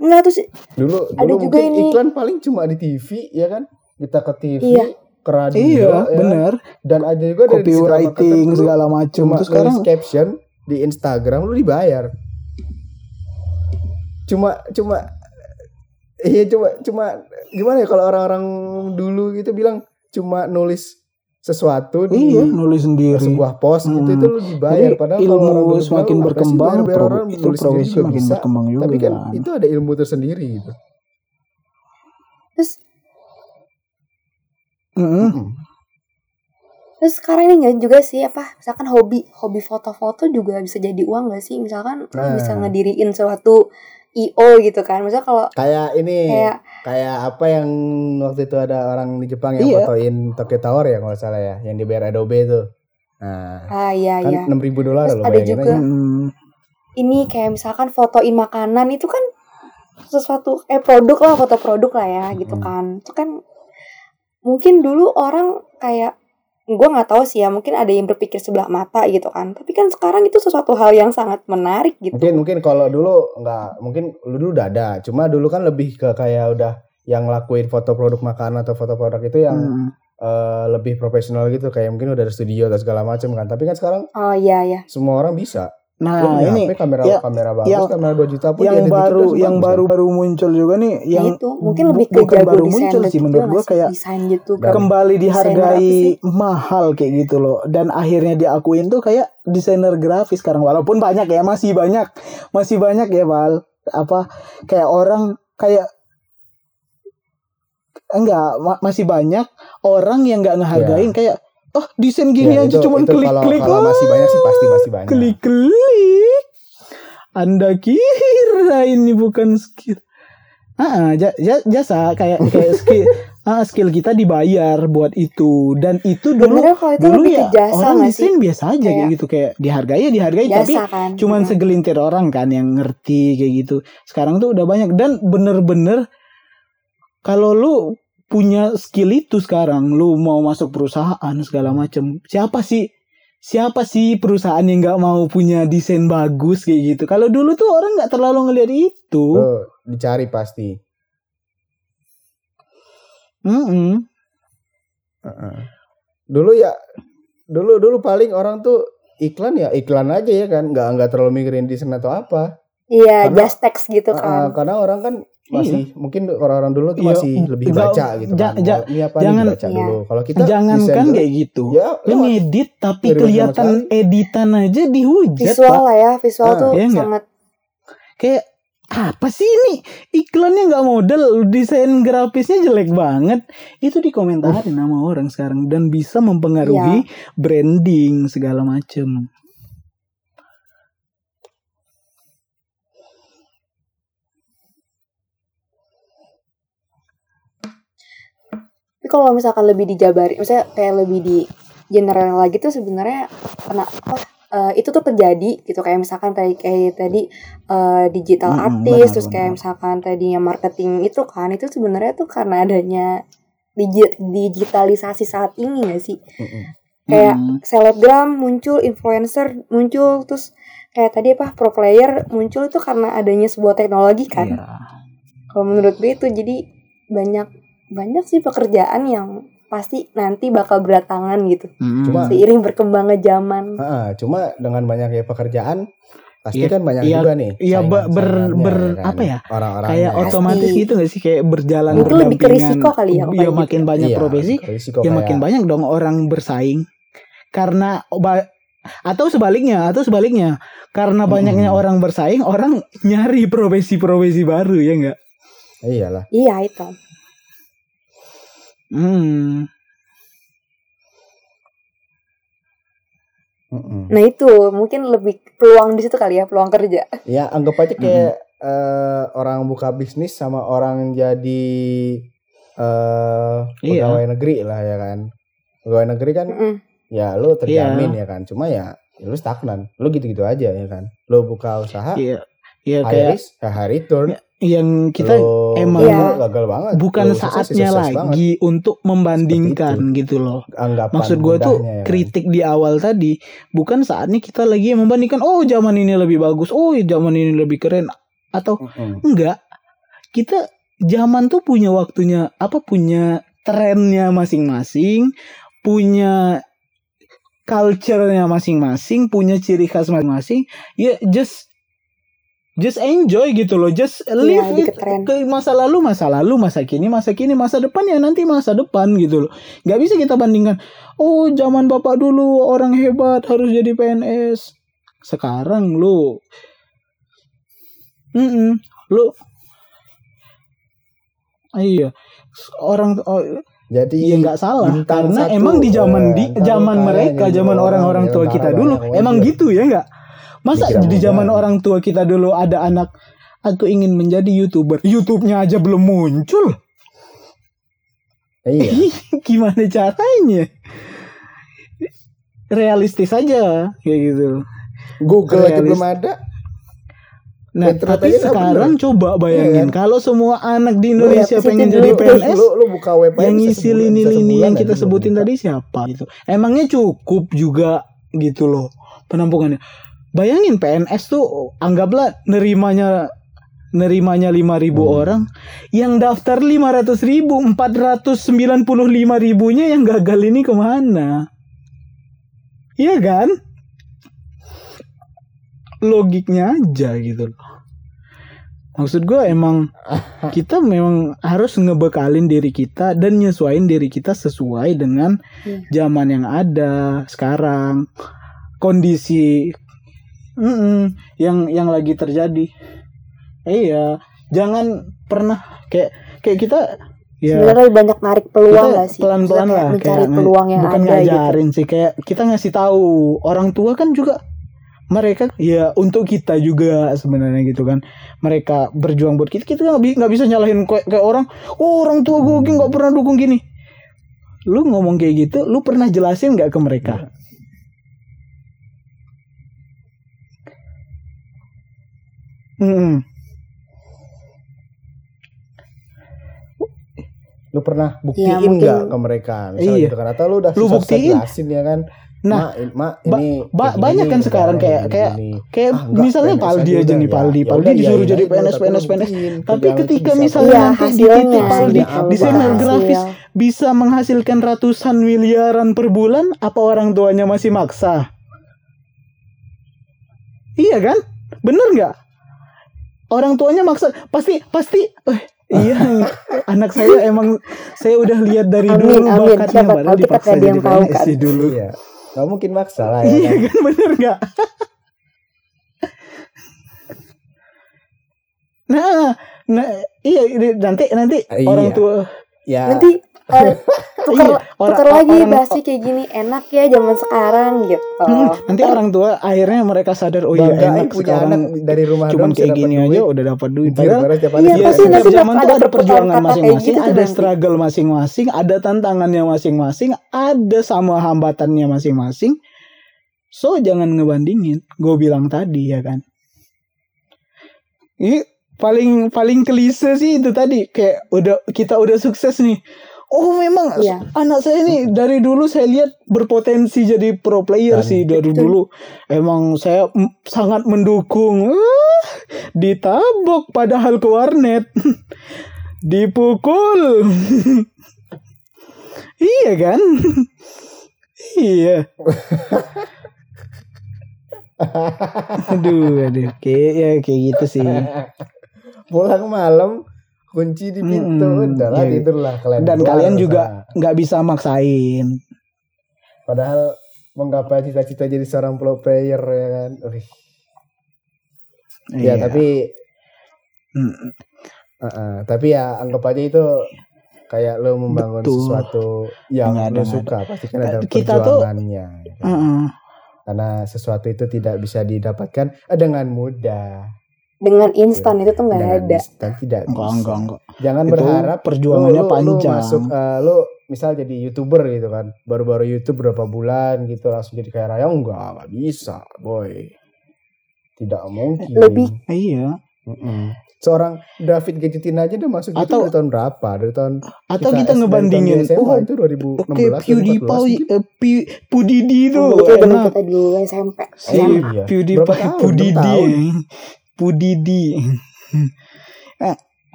Nah terus Dulu Ada dulu juga ini- iklan paling cuma di TV ya kan? Kita ke TV, Iya. ke radio iya ya. benar Dan ada juga marketer copywriting segala macam terus sekarang caption di Instagram lu dibayar. Cuma cuma iya cuma cuma gimana ya kalau orang-orang dulu gitu bilang cuma nulis sesuatu di iya nulis sendiri sebuah post gitu Hmm. itu lu dibayar Jadi padahal ilmu kalau orang semakin bilang, "Apa sih berkembang, pro- orang itu nulis sendiri profesi juga makin bisa." berkembang juga. Tapi kan itu ada ilmu tersendiri gitu. terus. Terus sekarang ini nggak juga sih apa misalkan hobi hobi foto-foto juga bisa jadi uang gak sih misalkan Nah. bisa ngediriin suatu io gitu kan misalnya kalau Kayak ini kayak kayak apa yang waktu itu ada orang di Jepang yang Iya. fotoin Tokyo Tower ya kalau salah ya, yang dibayar Adobe itu. Nah, ah iya kan iya enam ribu dolar loh ada juga- aja. Mm. ini kayak misalkan fotoin makanan itu kan sesuatu eh produk lah foto produk lah ya gitu Hmm. kan itu kan mungkin dulu orang kayak gue nggak tahu sih ya mungkin ada yang berpikir sebelah mata gitu kan tapi kan sekarang itu sesuatu hal yang sangat menarik gitu Mungkin mungkin kalau dulu nggak mungkin lu dulu udah ada, cuma dulu kan lebih ke kayak udah yang ngelakuin foto produk makanan atau foto produk itu yang Mm. eh, lebih profesional gitu kayak mungkin udah ada studio atau segala macam kan. Tapi kan sekarang oh iya ya semua orang bisa. Nah ini HP, kamera ya, kamera bagus, yang- kamera 2 juta pun yang dikit baru yang bagus, baru baru muncul juga nih yang yang itu mungkin lebih ke bukan baru muncul sih juga menurut gua kayak desain gitu kan. kembali dihargai mahal kayak gitu loh. Dan akhirnya diakuin tuh kayak desainer grafis sekarang walaupun banyak ya masih banyak masih banyak ya Val apa kayak orang kayak enggak ma- masih banyak orang yang nggak ngehargain kayak oh desain gini Ya, aja itu- cuman itu klik kalau, klik kalau masih banyak sih pasti masih banyak. klik klik anda kira ini bukan skill. Ah ja- jasa kayak kayak skill. (laughs) Ah, skill kita dibayar buat itu. Dan itu dulu Sebenarnya kalau itu dulu ya jasa orang desain biasa aja kayak Kayak- gitu kayak dihargai ya dihargai tapi jasa kan. cuman Heeh. segelintir orang kan yang ngerti kayak gitu. Sekarang tuh udah banyak dan bener-bener kalau lu punya skill itu sekarang lu mau masuk perusahaan segala macam siapa sih siapa sih perusahaan yang nggak mau punya desain bagus kayak gitu kalau dulu tuh orang nggak terlalu ngeliat itu Lo dicari pasti. Mm-mm. Heeh. Dulu ya dulu dulu paling orang tuh iklan ya iklan aja ya kan nggak nggak terlalu mikirin desain atau apa Iya, Karena- just text gitu kan. karena orang kan masih mungkin orang-orang dulu tuh Iya, masih lebih nggak- baca gitu ja- kan. ja- ini apa jangan- nih baca Iya. dulu kalau kita jangan kan dulu, kayak gitu. Ya lu ngedit tapi kelihatan editan aja dihujat Visual pak lah ya, visual Ah, tuh iya sangat kayak apa sih ini? Iklannya nggak model desain grafisnya jelek banget. Itu dikomentarin sama orang sekarang dan bisa mempengaruhi branding segala macem Tapi kalau misalkan lebih dijabari, misalnya kayak lebih di general lagi tuh sebenarnya kena apa eh, itu tuh terjadi gitu kayak misalkan tadi kayak tadi eh, digital Mm-mm, artist benar, terus kayak benar. misalkan tadinya marketing itu kan itu sebenarnya tuh karena adanya digi- digitalisasi saat ini gak sih Mm-mm. kayak Hmm. selebgram muncul influencer muncul terus kayak tadi apa pro player muncul itu karena adanya sebuah teknologi kan Iya. kalau menurut gue itu jadi banyak banyak sih pekerjaan yang pasti nanti bakal berdatangan gitu Mm-mm. Cuma- seiring berkembangnya zaman Ah, cuma dengan banyaknya pekerjaan pasti Iya, kan banyak iya, juga nih iya, ber- ber- saingan-saingannya, ber- kan? apa ya, orang-orangnya kayak Pasti. otomatis gitu gak sih kayak berjalan Mungkin lebih ke risiko kali ya, Iya, gitu. makin banyak Iya, profesi ya kayak- makin banyak dong orang bersaing karena oba- atau sebaliknya atau sebaliknya karena Hmm. banyaknya orang bersaing orang nyari profesi-profesi baru ya enggak iyalah iya itu hmm. Mm-mm. nah itu. Mungkin lebih peluang di situ kali ya peluang kerja. Ya anggap aja kayak eh, orang buka bisnis sama orang jadi eh Iya. pegawai negeri lah ya kan. Pegawai negeri kan Mm-mm. ya lu terjamin Iya. ya kan. Cuma ya, ya lu stagnan. Lu gitu-gitu aja ya kan. Lu buka usaha iya iya high kayak risk ya high return yang kita Lu- emang Iya. gagal banget bukan sukses, saatnya sukses banget. lagi untuk membandingkan gitu loh anggapan Maksud gue tuh ya kan. kritik di awal tadi bukan saatnya kita lagi membandingkan oh zaman ini lebih bagus, oh zaman ini lebih keren atau Mm-mm. enggak. Kita zaman tuh punya waktunya apa punya trennya masing-masing, punya culture-nya masing-masing, punya ciri khas masing-masing. Ya just just enjoy gitu loh, just live Iya, it dikit tren. ke masa lalu, masa lalu, masa kini, masa kini, masa depan ya nanti masa depan gitu loh. Nggak bisa kita bandingkan. Oh zaman bapak dulu orang hebat harus jadi PNS. Sekarang lu, Mm-mm, lu, Ah, iya orang oh, jadi Iya nggak salah karena satu, emang di zaman di zaman mereka zaman orang, orang-orang ya, tua kita dulu emang gitu ya nggak masa Pikiran di zaman orang tua kita dulu ada anak aku ingin menjadi youtuber YouTube-nya aja belum muncul iya (laughs) gimana caranya realistis aja kayak gitu Google aja Realis- belum ada nah Internet tapi aja sekarang coba bayangin Iya kalau semua anak di Lu Indonesia ke pengen jadi. PNS lu lu buka web aja yang ngisi lini-lini yang aja kita lu sebutin buka. tadi siapa gitu. Emangnya cukup juga gitu loh penampungannya. Bayangin PNS tuh anggaplah nerimanya nerimanya 5000 Hmm. orang. Yang daftar 500 ribu 495 ribunya yang gagal ini ke mana? Iya kan? Logiknya aja gitu loh. Maksud gue emang (laughs) kita memang harus ngebekalin diri kita dan nyesuaiin diri kita sesuai dengan Hmm. zaman yang ada sekarang. Kondisi mm-mm, yang yang lagi terjadi. Iya. Jangan pernah kayak kayak kita ya. Sebenarnya banyak narik peluang gak sih? Pelan-pelan Maksudnya kayak lah mencari kayak peluang yang bukan ada gitu. ngajarin sih kayak kita ngasih tahu. Orang tua kan juga mereka ya untuk kita juga sebenarnya gitu kan. Mereka berjuang buat kita kita nggak bi- nggak bisa nyalahin kayak, kayak orang oh orang tua gue nggak pernah dukung gini. Lu ngomong kayak gitu lu pernah jelasin nggak ke mereka Mm-mm. lu pernah buktiin Iya, mungkin- nggak ke mereka? Misalnya Iya. gitu kan atau lu udah Lu susah buktiin. jelasin ya kan? Nah, mak ba- ini ba- gini banyak kan sekarang kayak- gini, kayak- kayak Ah, enggak, misalnya PNS Paldi aja nih ya. Paldi. Ya Paldi disuruh ya, jadi ya, PNS PNS PNS tapi ketika misalnya Iya, nanti di hasilnya titik Paldi desainer grafis bisa menghasilkan ratusan miliaran per bulan apa orang tuanya masih maksa? Iya kan? Bener nggak orang tuanya maksa pasti pasti eh, iya anak saya emang saya udah lihat dari Amin, dulu amin. bakatnya Siapa padahal dipaksa jadi yang tahu, kan? dulu iya nggak mungkin maksa lah ya iya kan? kan bener nggak nah nah iya ini nanti nanti Iya. orang tua ya Nanti eh, tuker, Iya, orang- tuker lagi orang- bahasnya kayak gini enak ya zaman sekarang gitu. Hmm, nanti orang tua akhirnya mereka sadar oh iya bangga enak eh, punya sekarang. anak dari rumah cuman kayak gini dapet aja duit. udah dapat duit. Padahal Iya, pasti setiap nanti zaman tuh ada perjuangan masing-masing gitu ada nanti. struggle masing-masing ada tantangannya masing-masing ada sama hambatannya masing-masing. So jangan ngebandingin. Gue bilang tadi ya kan? Ini paling paling klise sih itu tadi. Kayak udah kita udah sukses nih oh memang. Iya. anak saya nih dari dulu saya lihat berpotensi jadi pro player Dan- sih. Dari dulu emang saya sangat mendukung. Ah, ditabok padahal ke warnet. (laughs) Dipukul. (laughs) Iya kan? (laughs) Iya. Aduh aduh. Kayak ya kayak gitu sih. Pulang malam kunci di pintu Mm-mm, udah lah iya. tidurlah kalian dan kalian juga nggak bisa maksain padahal menggapai cita-cita jadi seorang pro player ya kan Wih. ya Iya. tapi Mm, uh-uh, tapi ya anggap aja itu kayak lo membangun Betul. sesuatu yang Nggak ada, lo nggak suka pasti kan ada Kita tuh- perjuangannya ya kan? uh-uh. karena sesuatu itu tidak bisa didapatkan dengan mudah Dengan instan itu tuh nggak ada. instan tidak enggak bisa. enggak enggak jangan Itu berharap perjuangannya lu, lu, panjang. Lu masuk eh, lu misal jadi youtuber gitu kan, baru-baru YouTube berapa bulan gitu langsung jadi kaya raya enggak, enggak bisa, boy. Tidak mungkin. Lebih- iya Mm-mm. Seorang David Gadgetin aja udah masuk Atau- dari tahun berapa? Dari tahun atau kita kita, ngebandingin SMA oh itu 2016 oke PewDiePie eh, Pi- Pudidi tuh itu zaman enak kita dulu SMP. si Iya. PewDiePie? Pudidi Pudidi. (laughs) Eh,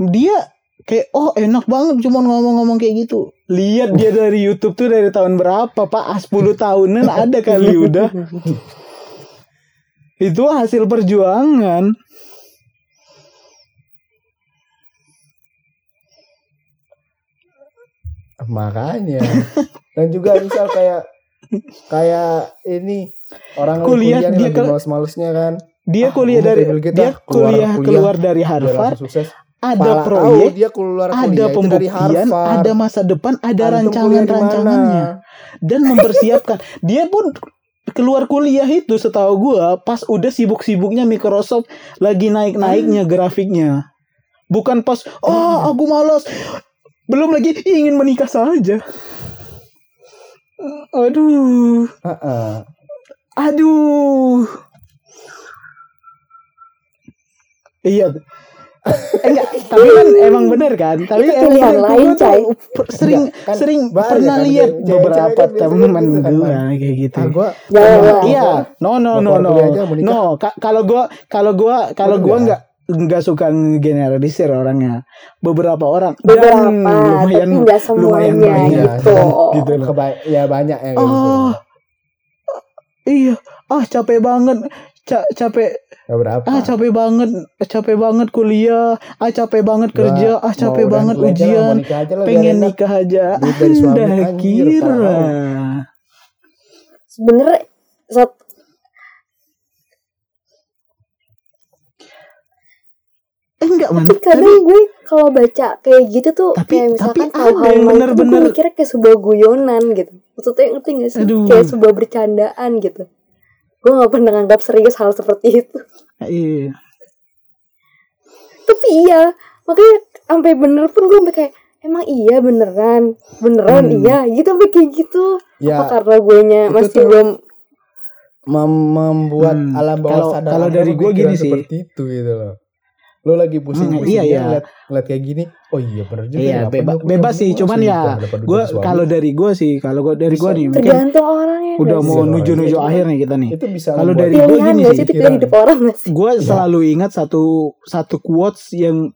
dia kayak oh enak banget cuma ngomong-ngomong kayak gitu. Lihat dia dari YouTube tuh dari tahun berapa pak? Ah, 10 tahunan (laughs) ada kali udah. (laughs) Itu hasil perjuangan. Makanya. Dan juga misal kayak kayak ini orang Kuliah, kuliah, dia lagi ke- males-malesnya kan. Dia Ah, kuliah dari begitu, dia ah, keluar kuliah keluar dari Harvard. ada Pala proyek dia keluar ada kuliah. Pembuktian Harvard. ada masa depan ada rancangan-rancangannya. dan mempersiapkan. (laughs) Dia pun keluar kuliah itu setahu gua pas udah sibuk-sibuknya Microsoft lagi naik-naiknya grafiknya. Bukan pas oh aku malas belum lagi ingin menikah saja. Aduh. Heeh. aduh iya Eh, enggak tapi kan emang bener kan tapi Itu emang bener, lain, Cai. sering Enggak, kan sering pernah kan, lihat beberapa kan teman gitu kan, Man. kayak gitu Ah, gua emang- lah. Iya, no no no no. No, ka- kalau gua kalau gua kalau gua enggak? nggak suka generalisir orangnya. Beberapa orang Beberapa, dan lumayan tapi lumayan semuanya banyak. gitu. gitu loh. Keba- ya banyak yang kayak gitu. Oh, iya, ah capek banget, Ca- capek, berapa? ah capek banget, capek banget kuliah, ah capek banget kerja, ah capek banget ujian, pengen nikah aja. Anda (laughs) kira. Sebenarnya saat Eh, enggak man. tapi kadang gue kalau baca kayak gitu tuh Tapi- kayak misalkan tapi hal yang bener-bener- mikirnya kayak sebuah guyonan gitu maksudnya ngerti gak sih Aduh. kayak sebuah bercandaan gitu gue gak pernah nganggap serius hal seperti itu Iya. tapi iya makanya sampai bener pun gue sampai kayak emang iya beneran beneran Hmm. iya gitu sampai kayak gitu Ya apa karena gue nya masih tuh- belum mem- membuat Hmm, alam bawah kalau- sadar kalau Anda dari gua berpikiran gini sih. seperti itu gitu loh. Lo lagi pusing Hmm, iya, iya. ngeliat, ngeliat kayak gini oh iya bener juga Iya, ya, beba- bebas sih, cuman Gua ya, Gue kalau dari gue sih, kalau gue dari gue nih mungkin tergantung orangnya udah mau sih? Bisa, nuju-nuju orang. akhir nih kita nih. itu bisa Kalau dari gua pilihan gini sih Gue Iya. selalu ingat satu satu quotes yang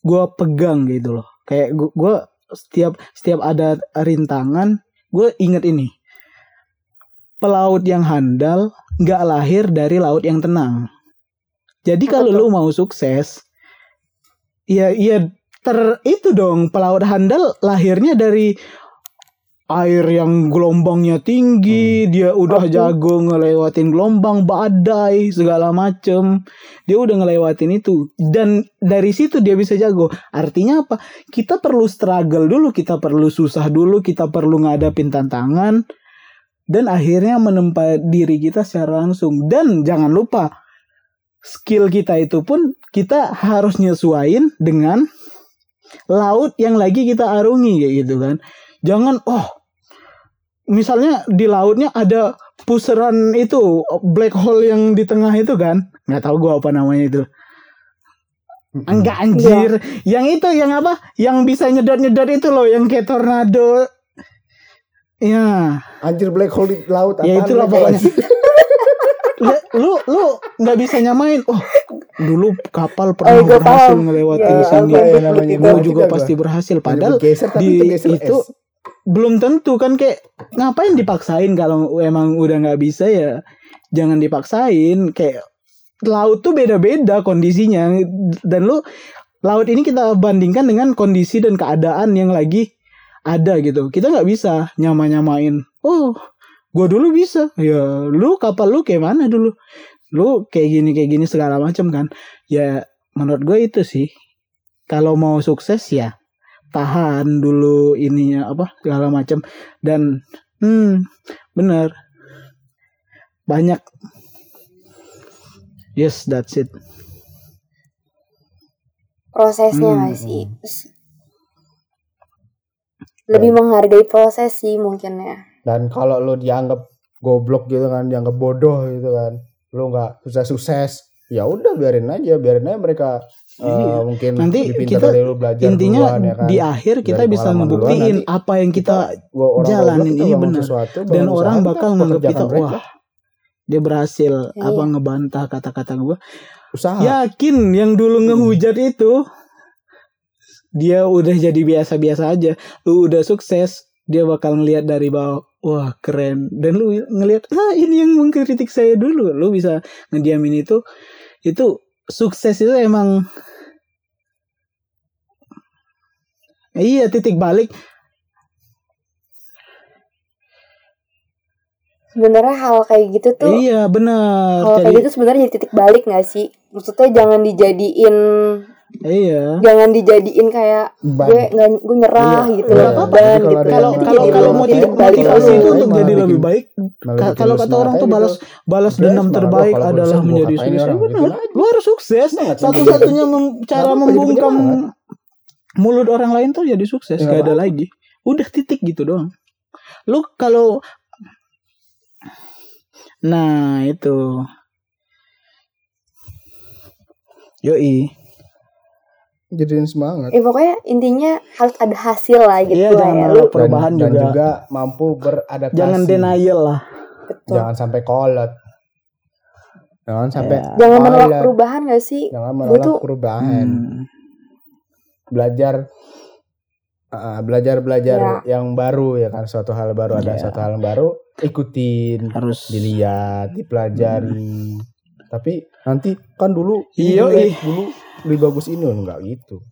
gue pegang gitu loh. Kayak gue setiap setiap ada rintangan, gue inget ini. Pelaut yang handal nggak lahir dari laut yang tenang. Jadi kalau lu mau sukses, ya ya ter itu dong pelaut handal lahirnya dari air yang gelombangnya tinggi, dia udah Oke. jago ngelewatin gelombang, badai, segala macem. Dia udah ngelewatin itu dan dari situ dia bisa jago. Artinya apa? Kita perlu struggle dulu, kita perlu susah dulu, kita perlu ngadapin tantangan dan akhirnya menempa diri kita secara langsung. Dan jangan lupa skill kita itu pun kita harus nyesuain dengan laut yang lagi kita arungi kayak gitu kan. Jangan oh misalnya di lautnya ada puseran itu black hole yang di tengah itu kan. nggak tahu gua apa namanya itu. Enggak anjir. Yang itu yang apa? Yang bisa nyedot-nyedot itu loh yang kayak tornado. Ya, anjir black hole di laut ya itulah pokoknya. (laughs) Lu- lu lu nggak bisa nyamain. Oh, dulu kapal pernah Oh, gua berhasil paham. ngelewatin Ya, sini. ya namanya Gua juga gua. pasti berhasil. Ada Padahal tapi di tergeser itu belum tentu kan kayak ngapain dipaksain kalau emang udah nggak bisa ya jangan dipaksain kayak laut tuh beda-beda kondisinya dan lu laut ini kita bandingkan dengan kondisi dan keadaan yang lagi ada gitu kita nggak bisa nyama-nyamain oh gue dulu bisa. Ya lu kapal lu kayak mana dulu? Lu kayak gini kayak gini segala macam kan? Ya menurut gue itu sih. Kalau mau sukses ya tahan dulu ininya apa segala macam dan hmm bener. Banyak. Yes that's it. Prosesnya Hmm, sih? Lebih menghargai proses sih mungkin ya dan kalau lo dianggap goblok gitu kan dianggap bodoh gitu kan lo nggak sukses sukses ya udah biarin aja biarin aja mereka Iya. mungkin Nanti kita dari lo belajar intinya duluan, ya kan. di akhir kita Dari bisa duluan, nanti apa yang kita orang jalanin, kita iya benar. sesuatu, dan orang bakal kita nganggap pekerjakan kita mereka. wah dia berhasil Iya. apa ngebantah kata-kata gue usaha yakin yang dulu ngehujat itu dia udah jadi biasa-biasa aja lu udah sukses dia bakal ngelihat dari bawah wah keren. Dan lu ngelihat ah ini yang mengkritik saya dulu. Lu bisa ngediamin itu. Itu sukses itu emang iya titik balik. Sebenarnya hal kayak gitu tuh iya benar. hal kayak jadi gitu sebenarnya jadi titik balik nggak sih? Maksudnya jangan dijadiin iya jangan dijadiin kayak Ban. gue nggak gue nyerah Iya, gitu iya. gitu kalau kalau jadi kalau motiv- motivasi lagi. itu untuk jadi lebih baik kalau kata orang tuh balas gitu. balas dendam terbaik adalah menjadi sukses. aja. Lu harus sukses. Satu-satunya mem- cara membungkam mulut orang lain tuh jadi sukses. Gak ada lagi. Udah titik gitu doang. Lu kalau Nah, itu. Yoi. Jadiin semangat ya pokoknya intinya harus ada hasil lah gitu Iya, lah jangan ya lu dan, perubahan dan juga. juga mampu beradaptasi Jangan denial lah. betul jangan sampai kolot jangan sampai Ya. jangan menolak perubahan gak sih jangan menolak tuh- perubahan Hmm. belajar uh, belajar belajar Ya. yang baru ya kan suatu hal baru ada Ya. suatu hal yang baru ikutin Harus dilihat dipelajari tapi nanti kan dulu Iya, ih. dulu lebih bagus ini loh enggak gitu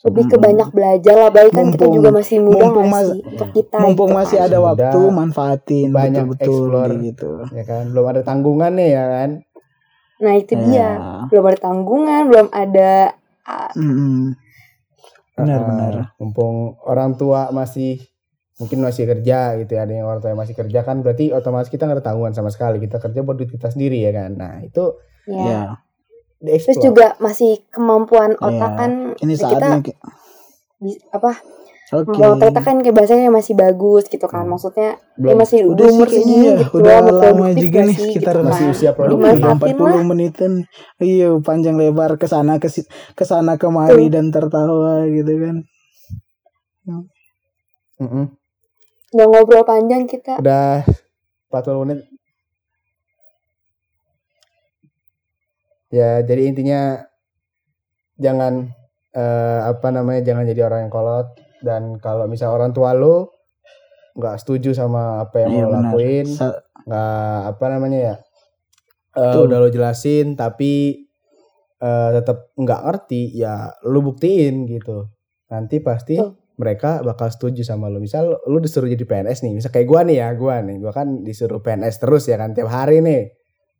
lebih ke Hmm. banyak belajar lah baik kan kita Mumpung- juga masih muda mumpung nggak mas- sih untuk kita mumpung gitu masih kan. ada Sudah waktu manfaatin banyak betul-betul explore. gitu. ya kan belum ada tanggungan nih ya kan nah itu dia Ya. belum ada tanggungan belum ada ah, Mm-mm. Benar, Uh, benar. mumpung orang tua masih mungkin masih kerja gitu ya ada yang orang tua yang masih kerja kan berarti otomatis kita nggak ada tanggungan sama sekali kita kerja buat duit kita sendiri ya kan nah itu ya. Ya, terus dieksplor juga masih kemampuan otak Iya. kan ini kita saatnya ki- di- apa Oke. Mau kita kan kayak bahasanya masih bagus gitu kan. Maksudnya ya Belum. masih Udah sih umur kayaknya segini ya, gitu udah mau lama juga nih, sih, sekitar gitu masih kan. usia produktif. 40 lah. menitan. Iya, panjang lebar ke sana ke si- ke sana kemari Tuh. dan tertawa gitu kan. Mm-mm. Udah ngobrol panjang kita. Udah 40 menit. Ya, jadi intinya jangan eh, apa namanya jangan jadi orang yang kolot dan kalau misal orang tua lo nggak setuju sama apa yang Iya lo lakuin nggak apa namanya ya eh, Betul. udah lo jelasin tapi eh, tetap nggak ngerti ya lo buktiin gitu nanti pasti Betul. Mereka bakal setuju sama lo misal lo disuruh jadi PNS nih misal kayak gua nih ya gua nih. Gua kan disuruh PNS terus ya kan tiap hari nih.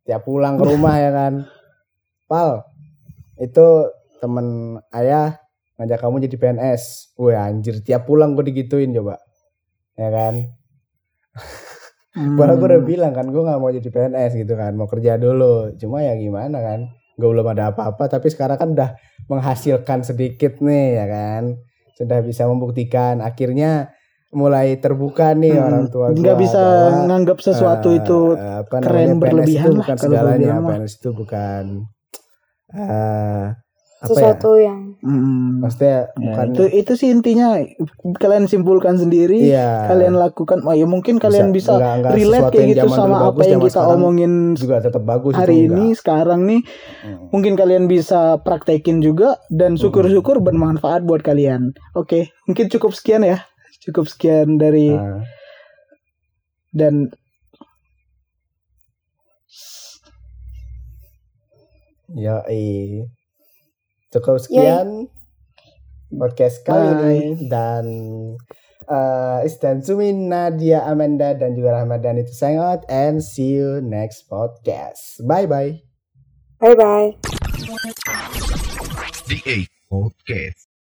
Tiap pulang ke rumah ya kan. (laughs) Pal itu temen ayah ngajak kamu jadi PNS wah anjir tiap pulang gue digituin coba. Ya kan? Padahal gue udah Hmm. bilang kan gue nggak mau jadi PNS gitu kan mau kerja dulu. Cuma ya gimana kan? Gue belum ada apa-apa tapi sekarang kan udah menghasilkan sedikit nih ya kan sudah bisa membuktikan akhirnya mulai terbuka nih Hmm, orang tua nggak bisa bahwa, nganggap sesuatu eh, itu apa keren namanya, PNS berlebihan itu lah bukan kalau segalanya berlebihan. PNS itu bukan eh apa ya? Sesuatu yang Hmm. maksudnya Ya, bukan itu itu sih intinya. Kalian simpulkan sendiri iya. kalian lakukan. Oh ya mungkin kalian bisa, nggak- nggak relate sesuatu kayak yang gitu zaman sama dulu apa bagus, yang kita omongin juga tetap bagus hari itu ini sekarang nih. Enggak. mungkin kalian bisa praktekin juga dan syukur-syukur bermanfaat buat kalian. Oke mungkin cukup sekian ya. Cukup sekian dari Nah, dan Ya, cukup sekian podcast kali Bye. ini dan uh, Istan Sumin, Nadia, Amanda dan juga Ramadan itu sign out and see you next podcast. Bye bye. bye bye. The A Podcast.